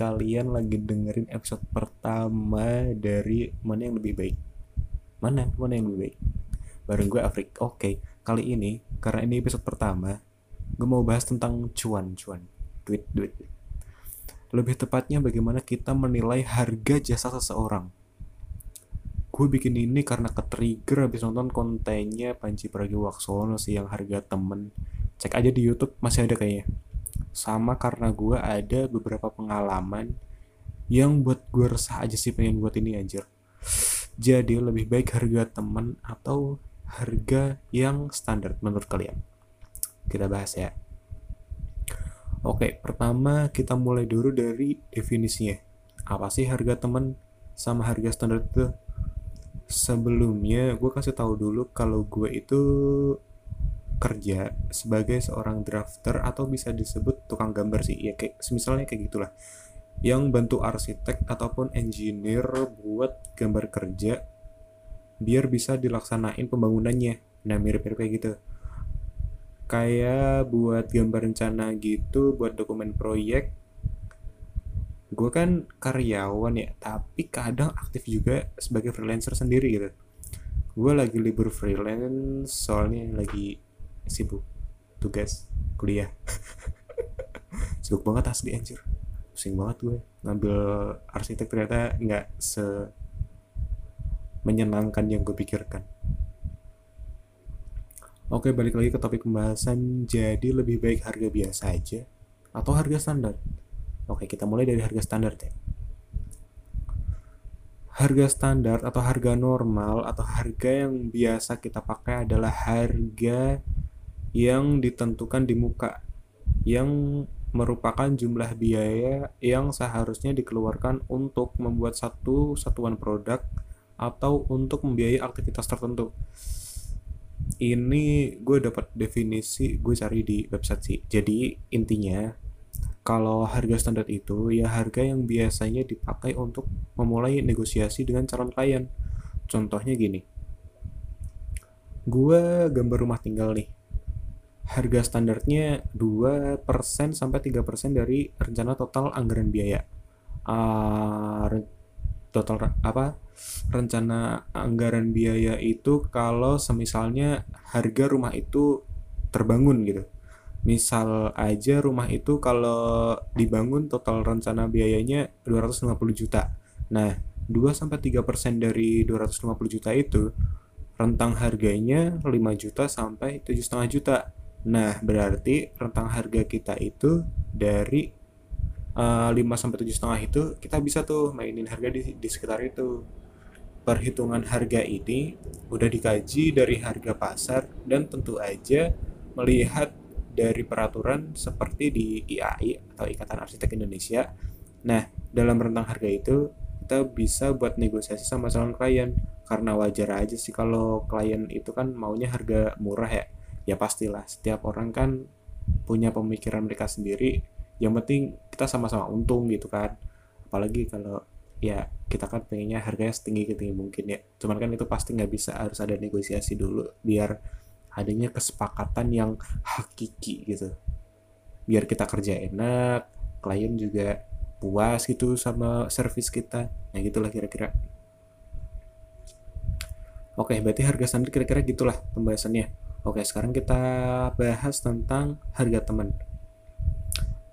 kalian lagi dengerin episode pertama dari mana yang lebih baik. Mana? Mana yang lebih baik? Bareng gue Afrik. Oke kali ini karena ini episode pertama gue mau bahas tentang cuan cuan. Duit duit. Lebih tepatnya bagaimana kita menilai harga jasa seseorang. Gue bikin ini karena ke-trigger habis nonton kontennya Panji Pragiwaksono sih yang harga temen. Cek aja di YouTube masih ada kayaknya sama karena gue ada beberapa pengalaman yang buat gue resah aja sih pengen buat ini anjir. Jadi lebih baik harga teman atau harga yang standar menurut kalian. Kita bahas ya. Oke pertama kita mulai dulu dari definisinya. Apa sih harga teman sama harga standar itu? Sebelumnya gue kasih tahu dulu kalau gue itu kerja sebagai seorang drafter atau bisa disebut tukang gambar sih ya kayak misalnya kayak gitulah. Yang bantu arsitek ataupun engineer buat gambar kerja biar bisa dilaksanain pembangunannya. Nah mirip-mirip kayak gitu. Kayak buat gambar rencana gitu buat dokumen proyek. Gue kan karyawan ya tapi kadang aktif juga sebagai freelancer sendiri gitu. Gue lagi libur freelance soalnya lagi sibuk tugas kuliah. Sibuk banget asli anjir. Pusing banget gue. Ngambil arsitek ternyata nggak se menyenangkan yang gue pikirkan. Oke balik lagi ke topik pembahasan. Jadi lebih baik harga biasa aja Atau harga standar? Oke kita mulai dari harga standar deh. Harga standar atau harga normal Atau harga yang biasa kita pakai adalah harga yang ditentukan di muka yang merupakan jumlah biaya yang seharusnya dikeluarkan untuk membuat satu satuan produk atau untuk membiayai aktivitas tertentu. Ini gue dapat definisi gue cari di website sih. Jadi intinya kalau harga standar itu ya harga yang biasanya dipakai untuk memulai negosiasi dengan calon klien. Contohnya gini. Gue gambar rumah tinggal nih harga standarnya 2% sampai 3% dari rencana total anggaran biaya. Uh, total apa? Rencana anggaran biaya itu kalau semisalnya harga rumah itu terbangun gitu. Misal aja rumah itu kalau dibangun total rencana biayanya 250 juta. Nah, 2 sampai 3% dari 250 juta itu rentang harganya 5 juta sampai 7,5 juta Nah, berarti rentang harga kita itu dari uh, 5 sampai tujuh setengah itu kita bisa tuh mainin harga di, di sekitar itu. Perhitungan harga ini udah dikaji dari harga pasar dan tentu aja melihat dari peraturan seperti di IAI atau Ikatan Arsitek Indonesia. Nah, dalam rentang harga itu kita bisa buat negosiasi sama calon klien karena wajar aja sih kalau klien itu kan maunya harga murah ya ya pastilah setiap orang kan punya pemikiran mereka sendiri. Yang penting kita sama-sama untung gitu kan. Apalagi kalau ya kita kan pengennya harganya setinggi setinggi mungkin ya. Cuman kan itu pasti nggak bisa harus ada negosiasi dulu biar adanya kesepakatan yang hakiki gitu. Biar kita kerja enak klien juga puas gitu sama service kita. Nah gitulah kira-kira. Oke berarti harga standar kira-kira gitulah pembahasannya Oke, sekarang kita bahas tentang harga teman.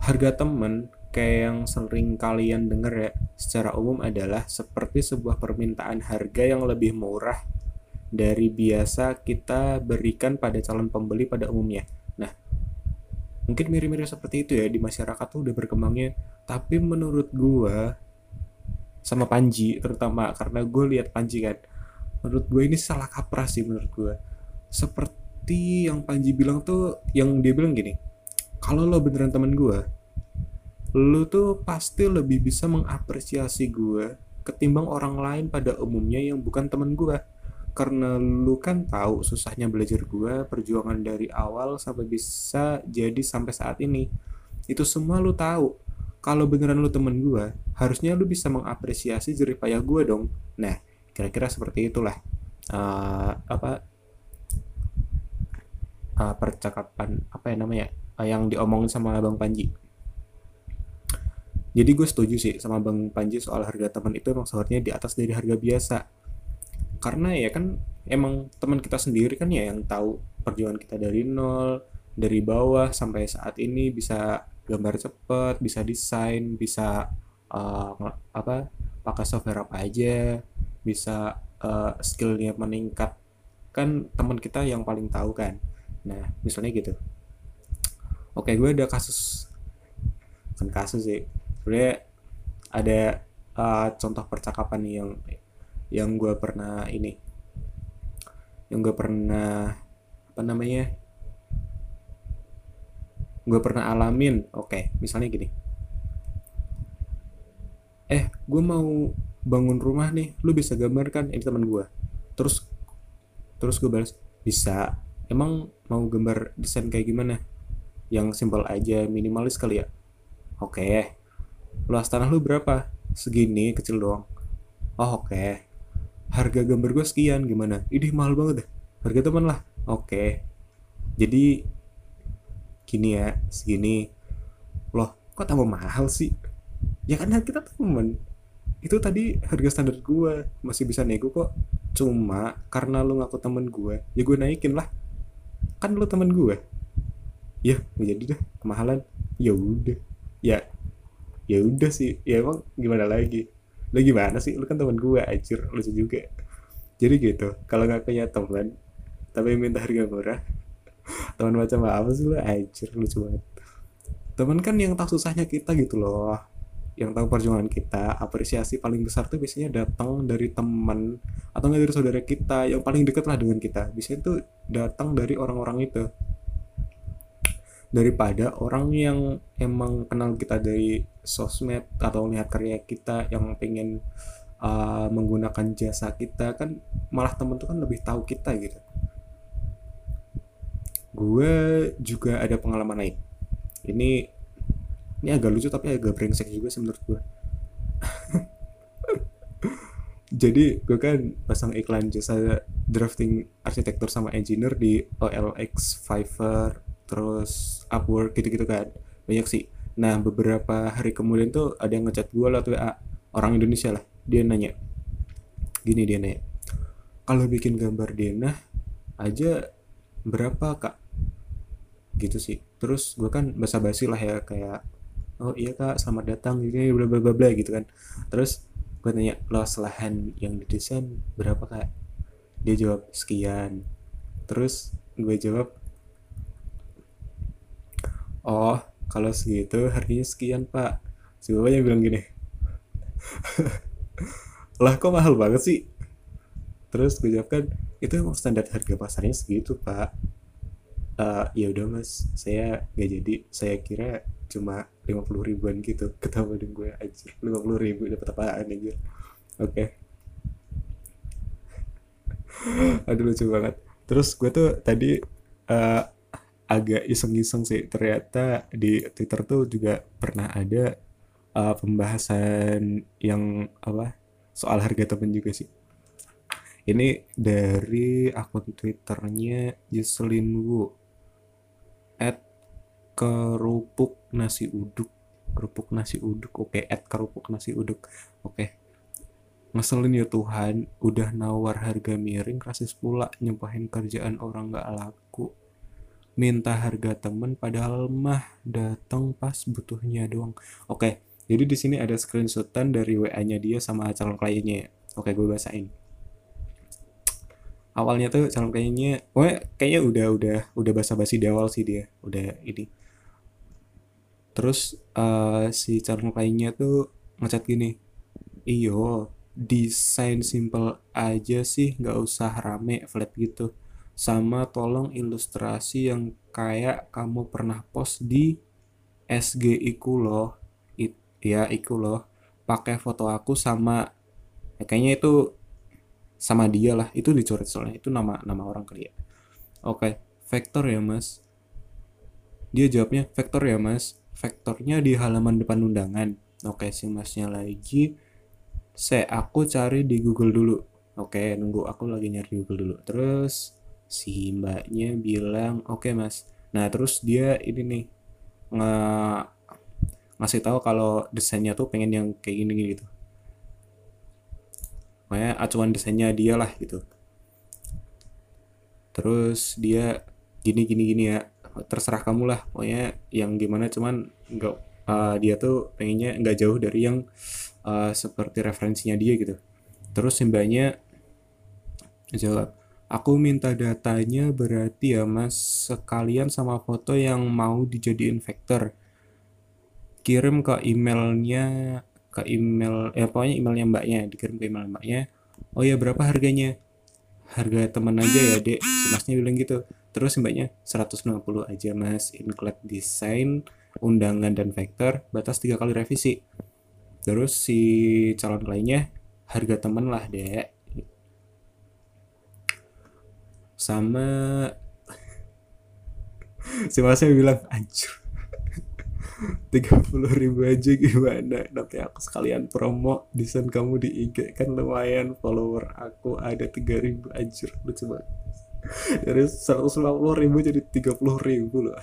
Harga teman kayak yang sering kalian dengar ya secara umum adalah seperti sebuah permintaan harga yang lebih murah dari biasa kita berikan pada calon pembeli pada umumnya. Nah, mungkin mirip-mirip seperti itu ya di masyarakat tuh udah berkembangnya. Tapi menurut gua sama Panji terutama karena gue lihat Panji kan, menurut gue ini salah kaprah sih menurut gue. Seperti seperti yang Panji bilang tuh yang dia bilang gini kalau lo beneran teman gue lo tuh pasti lebih bisa mengapresiasi gue ketimbang orang lain pada umumnya yang bukan teman gue karena lu kan tahu susahnya belajar gue perjuangan dari awal sampai bisa jadi sampai saat ini. Itu semua lu tahu. Kalau beneran lu temen gue harusnya lu bisa mengapresiasi jerih payah gue dong. Nah kira-kira seperti itulah uh, apa uh, percakapan apa ya namanya uh, yang diomongin sama Bang Panji. jadi gue setuju sih sama bang Panji soal harga teman itu emang seharusnya di atas dari harga biasa. Karena ya kan emang teman kita sendiri kan ya yang tahu perjuangan kita dari nol dari bawah sampai saat ini bisa gambar cepet bisa desain bisa uh, apa pakai software apa aja bisa uh, skillnya meningkat. Kan teman kita yang paling tahu kan nah misalnya gitu. Oke gue ada kasus kan kasus sih. Sebenarnya ada uh, contoh percakapan nih yang yang gue pernah ini yang gue pernah apa namanya gue pernah alamin. Oke misalnya gini. Eh gue mau bangun rumah nih lu bisa gambarkan ini teman gue. Terus terus gue balas bisa emang mau gambar desain kayak gimana? Yang simpel aja minimalis kali ya? Oke. Luas tanah lu berapa? Segini kecil doang. Oh oke. Harga gambar gue sekian gimana? Ini mahal banget deh. Harga teman lah. Oke. Jadi gini ya segini. Loh kok tambah mahal sih? Ya kan kita temen itu tadi harga standar gue masih bisa nego kok. Cuma karena lu ngaku temen gue ya gue naikin lah kan lu temen gue ya jadi dah kemahalan. Ya udah. Ya ya udah sih. Ya emang gimana lagi? Lu gimana sih? Lu kan teman gue acur lucu juga. Jadi gitu kalau nggak punya teman tapi minta harga murah teman macam apa sih lu? Acur lucu banget. Teman kan yang tahu susahnya kita gitu loh yang tahu perjuangan kita apresiasi paling besar tuh biasanya datang dari teman atau nggak dari saudara kita yang paling dekat lah dengan kita. Biasanya tuh datang dari orang-orang itu. Daripada orang yang emang kenal kita dari sosmed atau lihat karya kita yang pengen uh, menggunakan jasa kita kan malah temen tuh kan lebih tahu kita gitu. Gue juga ada pengalaman lain. Ini ini agak lucu tapi agak brengsek juga sih menurut gue jadi gue kan pasang iklan jasa drafting arsitektur sama engineer di OLX Fiverr terus Upwork gitu-gitu kan. Banyak sih. Nah beberapa hari kemudian tuh ada yang ngechat gue lah tuh orang Indonesia lah. Dia nanya gini dia nanya kalau bikin gambar denah aja berapa kak? Gitu sih. Terus gue kan basa-basi lah ya kayak oh iya kak selamat datang gini bla bla bla bla gitu kan. Terus gue nanya luas lahan yang didesain berapa kak? Dia jawab sekian. Terus gue jawab oh kalau segitu harganya sekian pak. Si bapaknya bilang gini lah kok mahal banget sih? Terus gue jawab kan itu emang standar harga pasarnya segitu pak. Uh, ya udah mas saya nggak jadi. Saya kira cuma lima puluh ribuan gitu. Ketawa dengan gue aja lima puluh ribu dapat apaan aja oke. Okay. aduh lucu banget. Terus gue tuh tadi uh, agak iseng-iseng sih. Ternyata di Twitter tuh juga pernah ada uh, pembahasan yang apa soal harga temen juga sih. Ini dari akun twitternya Jocelyn Wu at kerupuk nasi uduk kerupuk nasi uduk oke okay. at kerupuk nasi uduk oke okay. ngeselin ya Tuhan udah nawar harga miring rasis pula nyempahin kerjaan orang gak laku minta harga temen padahal mah datang pas butuhnya doang. Oke, jadi di sini ada screenshotan dari WA-nya dia sama calon kliennya. Oke, gue bahasain. Awalnya tuh calon kliennya, gue kayaknya udah udah udah basa-basi di awal sih dia, udah ini. Terus uh, si calon kliennya tuh ngechat gini, iyo desain simple aja sih, nggak usah rame flat gitu. Sama tolong ilustrasi yang kayak kamu pernah post di SG iku loh It, ya iku loh. Pakai foto aku sama ya, kayaknya itu sama dia lah itu dicoret soalnya itu nama nama orang kali ya. Oke vektor ya mas. Dia jawabnya vektor ya mas vektornya di halaman depan undangan. Oke si masnya lagi. Saya aku cari di Google dulu. Oke nunggu aku lagi nyari di Google dulu. Terus si mbaknya bilang oke mas. Nah terus dia ini nih nge ngasih tahu kalau desainnya tuh pengen yang kayak gini gitu. Makanya acuan desainnya dia lah gitu. Terus dia gini gini gini ya terserah kamu lah. Pokoknya yang gimana cuman nggak uh, dia tuh pengennya nggak jauh dari yang uh, seperti referensinya dia gitu. Terus mbaknya jawab aku minta datanya berarti ya mas. Sekalian sama foto yang mau dijadiin vektor. Kirim ke emailnya ke email ya pokoknya emailnya mbaknya dikirim ke email mbaknya. Oh ya berapa harganya? Harga teman aja ya dek si masnya bilang gitu terus mbaknya 150 aja mas. Include desain undangan dan vektor batas tiga kali revisi. Terus si calon lainnya harga temen lah dek. Sama si masnya bilang anjur tiga puluh ribu aja gimana? Nanti aku sekalian promo desain kamu di IG kan lumayan follower aku ada tiga ribu anjir lucu banget dari seratus lima puluh ribu jadi tiga puluh ribu loh.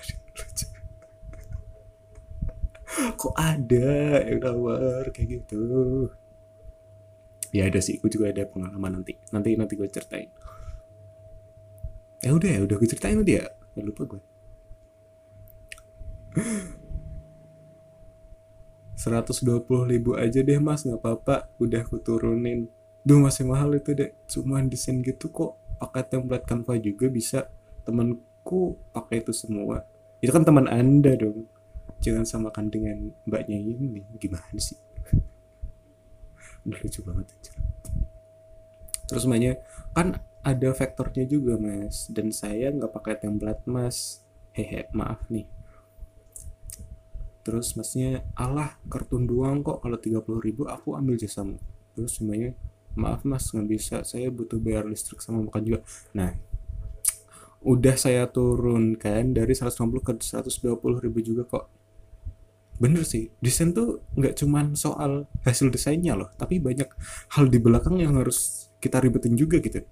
Kok ada yang nawar kayak gitu? Ya ada sih aku juga ada pengalaman nanti. Nanti nanti gue ceritain. Ya udah ya udah gue ceritain nanti ya. Lupa gue 120 ribu aja deh mas. Nggak apa-apa. Udah aku turunin. Duh masih mahal itu deh cuma desain gitu kok pakai template Canva juga bisa temanku pakai itu semua. Itu kan teman anda dong. Jangan samakan dengan mbaknya ini. Gimana sih? Lucu banget aja terus mbaknya kan ada vektornya juga mas. Dan saya nggak pakai template mas. Hehe maaf nih. Terus masnya Allah kartun doang kok. Kalau 30 ribu aku ambil jasamu terus semuanya maaf mas nggak bisa. Saya butuh bayar listrik sama makan juga. Nah udah saya turunkan dari 150 ke 120 ribu juga kok. Bener sih desain tuh nggak cuman soal hasil desainnya loh tapi banyak hal di belakang yang harus kita ribetin juga gitu.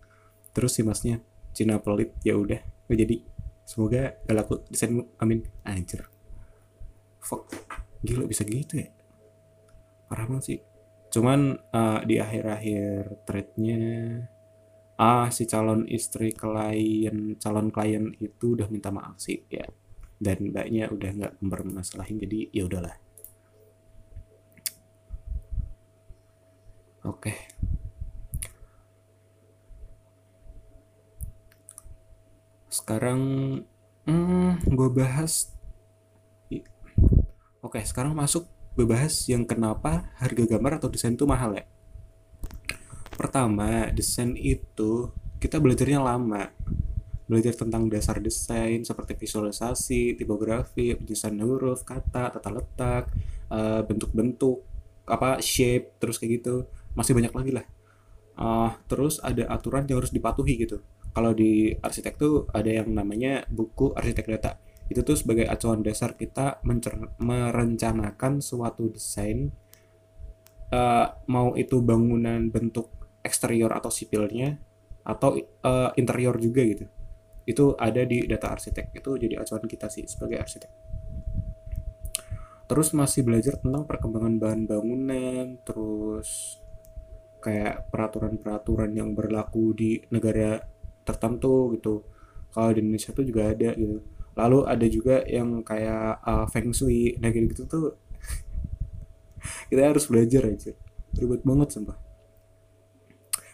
Terus si masnya Cina pelit ya udah. Jadi. Semoga gak laku desainmu. Amin. Anjir. Fuck. Gila bisa gitu ya? Parah banget sih cuman uh, di akhir-akhir threadnya ah si calon istri klien calon klien itu udah minta maaf sih ya dan mbaknya udah nggak mempermasalahin jadi ya udahlah oke okay. sekarang hmm, gue bahas Oke, sekarang masuk gue bahas yang kenapa harga gambar atau desain itu mahal ya. Pertama, desain itu kita belajarnya lama. Belajar tentang dasar desain seperti visualisasi, tipografi, penyusunan huruf, kata, tata letak, eh, bentuk-bentuk, apa shape, terus kayak gitu. Masih banyak lagi lah. Uh, terus ada aturan yang harus dipatuhi gitu. Kalau di arsitek tuh ada yang namanya buku arsitek data itu tuh sebagai acuan dasar kita merencanakan suatu desain uh, mau itu bangunan bentuk eksterior atau sipilnya atau uh, interior juga gitu. Itu ada di data arsitek. Itu jadi acuan kita sih sebagai arsitek. Terus masih belajar tentang perkembangan bahan bangunan terus kayak peraturan-peraturan yang berlaku di negara tertentu gitu. Kalau di Indonesia tuh juga ada gitu lalu ada juga yang kayak uh, feng shui nah gitu, gitu tuh kita harus belajar aja ribet banget sumpah.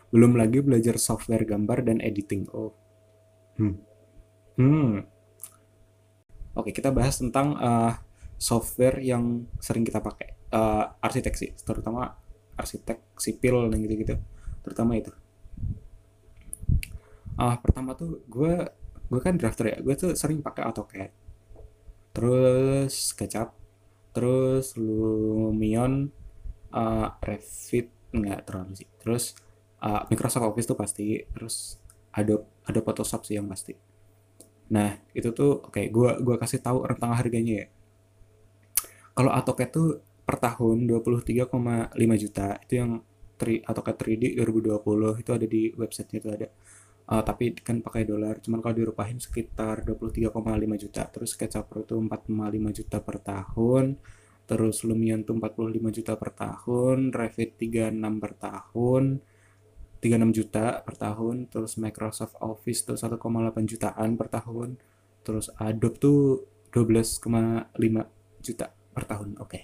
Belum lagi belajar software gambar dan editing. Oh. Hmm. Hmm. Oke kita bahas tentang uh, software yang sering kita pakai. Uh, arsitek sih terutama arsitek sipil dan gitu-gitu. Terutama itu. Ah uh, pertama tuh gue gue kan drafter ya gue tuh sering pakai AutoCAD. Terus SketchUp terus Lumion uh, Revit nggak terlalu sih. Terus uh, Microsoft Office tuh pasti terus Adobe Adobe Photoshop sih yang pasti. Nah itu tuh oke okay, gue gua kasih tahu rentang harganya ya. Kalau AutoCAD tuh per tahun 23,5 juta itu yang 3, AutoCAD 3D 2020 itu ada di websitenya itu ada uh, tapi kan pakai dolar cuman kalau dirupahin sekitar 23,5 juta terus SketchUp Pro itu 4,5 juta per tahun terus Lumion tuh 45 juta per tahun Revit 36 per tahun 36 juta per tahun terus Microsoft Office tuh 1,8 jutaan per tahun terus Adobe tuh 12,5 juta per tahun oke okay.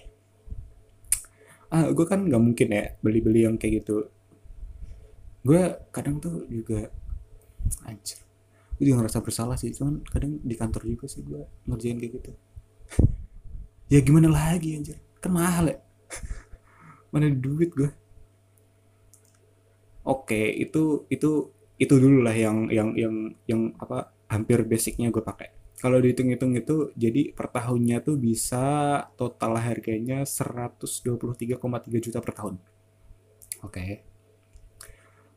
ah gue kan nggak mungkin ya beli-beli yang kayak gitu gue kadang tuh juga anjir. Gue juga ngerasa bersalah sih cuman kadang di kantor juga sih gue ngerjain kayak gitu. Ya gimana lagi anjir? Kan mahal ya. Mana duit gue oke itu itu itu dulu lah yang yang yang yang apa hampir basicnya gue pakai. Kalau dihitung-hitung itu jadi per tahunnya tuh bisa total harganya 123,3 juta per tahun. Oke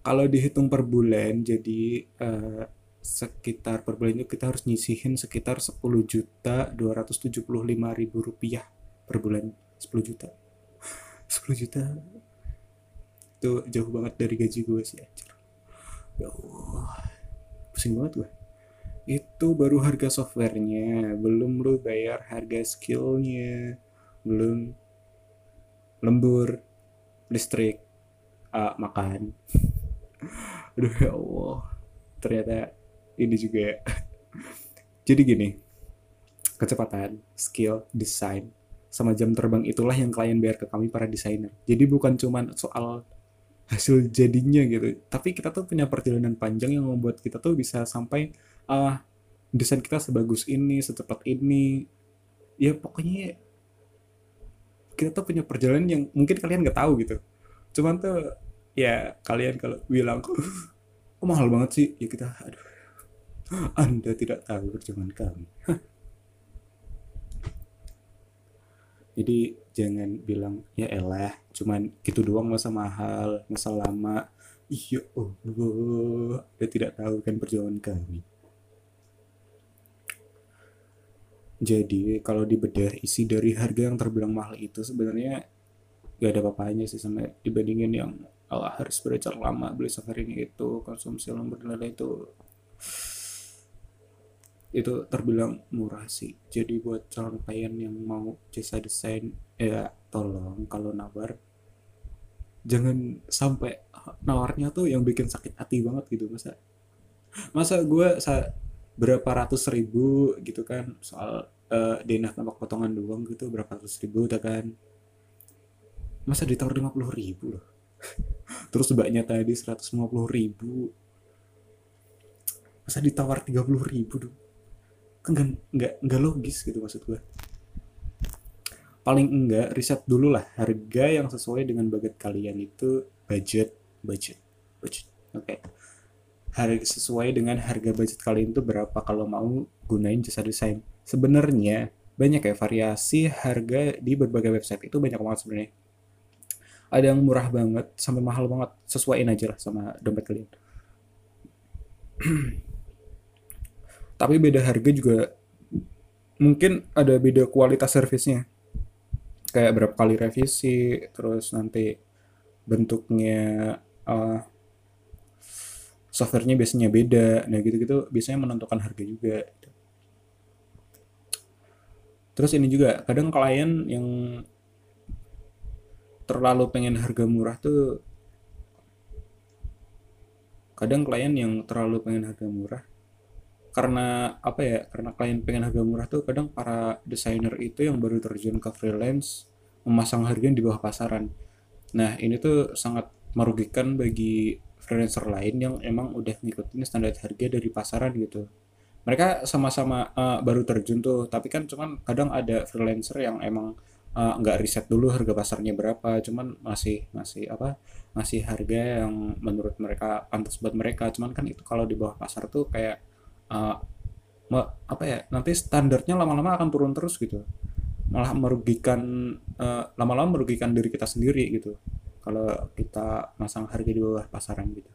kalau dihitung per bulan jadi uh, sekitar per bulan itu kita harus nyisihin sekitar 10 juta 275 ribu rupiah per bulan. 10 juta. 10 juta. Itu jauh banget dari gaji gue sih anjir. Ya Allah. Pusing banget gue. Itu baru harga softwarenya. Belum lu bayar harga skillnya. Belum lembur listrik uh, makan aduh ya Allah ternyata ini juga ya. Jadi gini, kecepatan, skill, desain, sama jam terbang itulah yang klien bayar ke kami para desainer. Jadi bukan cuma soal hasil jadinya gitu, tapi kita tuh punya perjalanan panjang yang membuat kita tuh bisa sampai uh, desain kita sebagus ini, secepat ini. Ya pokoknya kita tuh punya perjalanan yang mungkin kalian nggak tahu gitu. Cuman tuh ya kalian kalau bilang, oh mahal banget sih, ya kita aduh anda tidak tahu perjuangan kami. Jadi jangan bilang ya elah, cuman gitu doang masa mahal, masa lama. Iya, oh, Anda tidak tahu kan perjuangan kami. Jadi kalau dibedah isi dari harga yang terbilang mahal itu sebenarnya gak ada apa-apanya sih sama dibandingin yang Allah harus belajar lama beli ini itu konsumsi yang bernilai itu itu terbilang murah sih. Jadi buat calon klien yang mau jasa desain ya tolong kalau nawar jangan sampai nawarnya tuh yang bikin sakit hati banget gitu. Masa masa gue sa berapa ratus ribu gitu kan soal uh, denah tampak potongan doang gitu berapa ratus ribu udah kan. Masa ditawar lima puluh ribu loh terus banyak tadi seratus lima puluh ribu. Masa ditawar tiga puluh ribu dong kan nggak nggak logis gitu maksud gue paling enggak riset dulu lah harga yang sesuai dengan budget kalian itu budget budget budget. Oke. Okay. harga sesuai dengan harga budget kalian itu berapa kalau mau gunain jasa desain. Sebenarnya banyak ya variasi harga di berbagai website. Itu banyak banget sebenarnya ada yang murah banget sampai mahal banget. Sesuaiin aja lah sama dompet kalian. Tapi beda harga juga mungkin ada beda kualitas servisnya. Kayak berapa kali revisi terus nanti bentuknya uh, softwarenya biasanya beda. Nah gitu-gitu biasanya menentukan harga juga terus ini juga kadang klien yang terlalu pengen harga murah tuh kadang klien yang terlalu pengen harga murah karena apa ya karena klien pengen harga murah tuh kadang para desainer itu yang baru terjun ke freelance memasang harga di bawah pasaran. Nah ini tuh sangat merugikan bagi freelancer lain yang emang udah ngikutin standar harga dari pasaran gitu. Mereka sama-sama uh, baru terjun tuh tapi kan cuman kadang ada freelancer yang emang uh, nggak riset dulu harga pasarnya berapa cuman masih masih apa masih harga yang menurut mereka pantas buat mereka. Cuman kan itu kalau di bawah pasar tuh kayak uh, apa ya nanti standarnya lama-lama akan turun terus gitu. Malah merugikan eh, lama-lama merugikan diri kita sendiri gitu. Kalau kita masang harga di bawah pasaran gitu.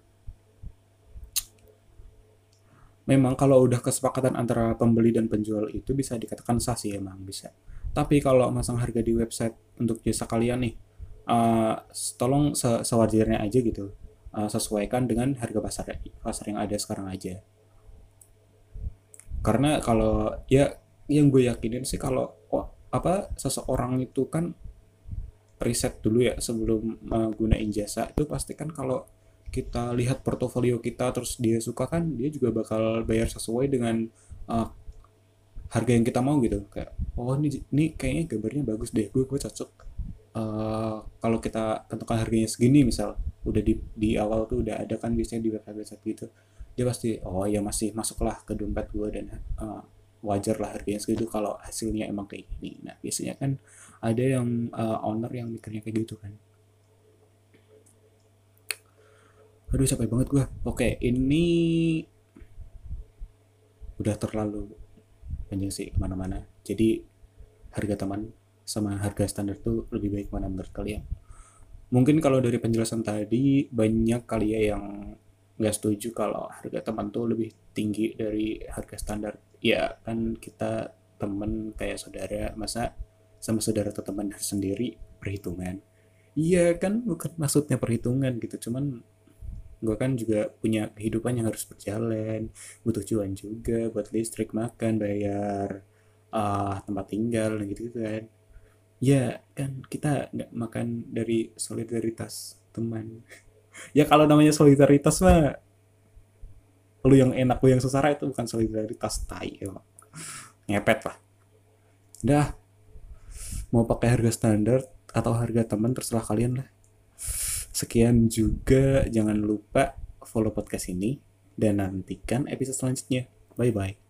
Memang kalau udah kesepakatan antara pembeli dan penjual itu bisa dikatakan sah sih emang bisa tapi kalau masang harga di website untuk jasa kalian nih uh, tolong se sewajarnya aja gitu. Uh, sesuaikan dengan harga pasar pasar yang ada sekarang aja. Karena kalau ya yang gue yakinin sih kalau apa seseorang itu kan riset dulu ya sebelum menggunakan jasa itu pasti kan kalau kita lihat portofolio kita terus dia suka kan dia juga bakal bayar sesuai dengan uh, harga yang kita mau gitu. Kayak oh ini ini kayaknya gambarnya bagus deh gue gue cocok. Uh, kalau kita tentukan harganya segini misal udah di di awal tuh udah ada kan biasanya di website website gitu dia pasti oh ya masih masuklah ke dompet gue dan uh, wajar lah harganya segitu kalau hasilnya emang kayak gini. Nah biasanya kan ada yang uh, owner yang mikirnya kayak gitu kan. Aduh capek banget gue oke ini udah terlalu panjang sih ke mana-mana. Jadi harga teman sama harga standar tuh lebih baik mana menurut kalian? Mungkin kalau dari penjelasan tadi banyak kali ya yang nggak setuju kalau harga teman tuh lebih tinggi dari harga standar. Ya kan kita temen kayak saudara masa sama saudara atau teman sendiri perhitungan. Iya kan bukan maksudnya perhitungan gitu cuman gue kan juga punya kehidupan yang harus berjalan butuh cuan juga buat listrik makan bayar uh, tempat tinggal gitu, gitu kan. Ya kan kita nggak makan dari solidaritas teman. Ya kalau namanya solidaritas mah lu yang enak lu yang sesara itu bukan solidaritas tai ya. Ngepet lah. Dah mau pakai harga standar atau harga teman terserah kalian lah Sekian juga jangan lupa follow podcast ini dan nantikan episode selanjutnya. Bye bye.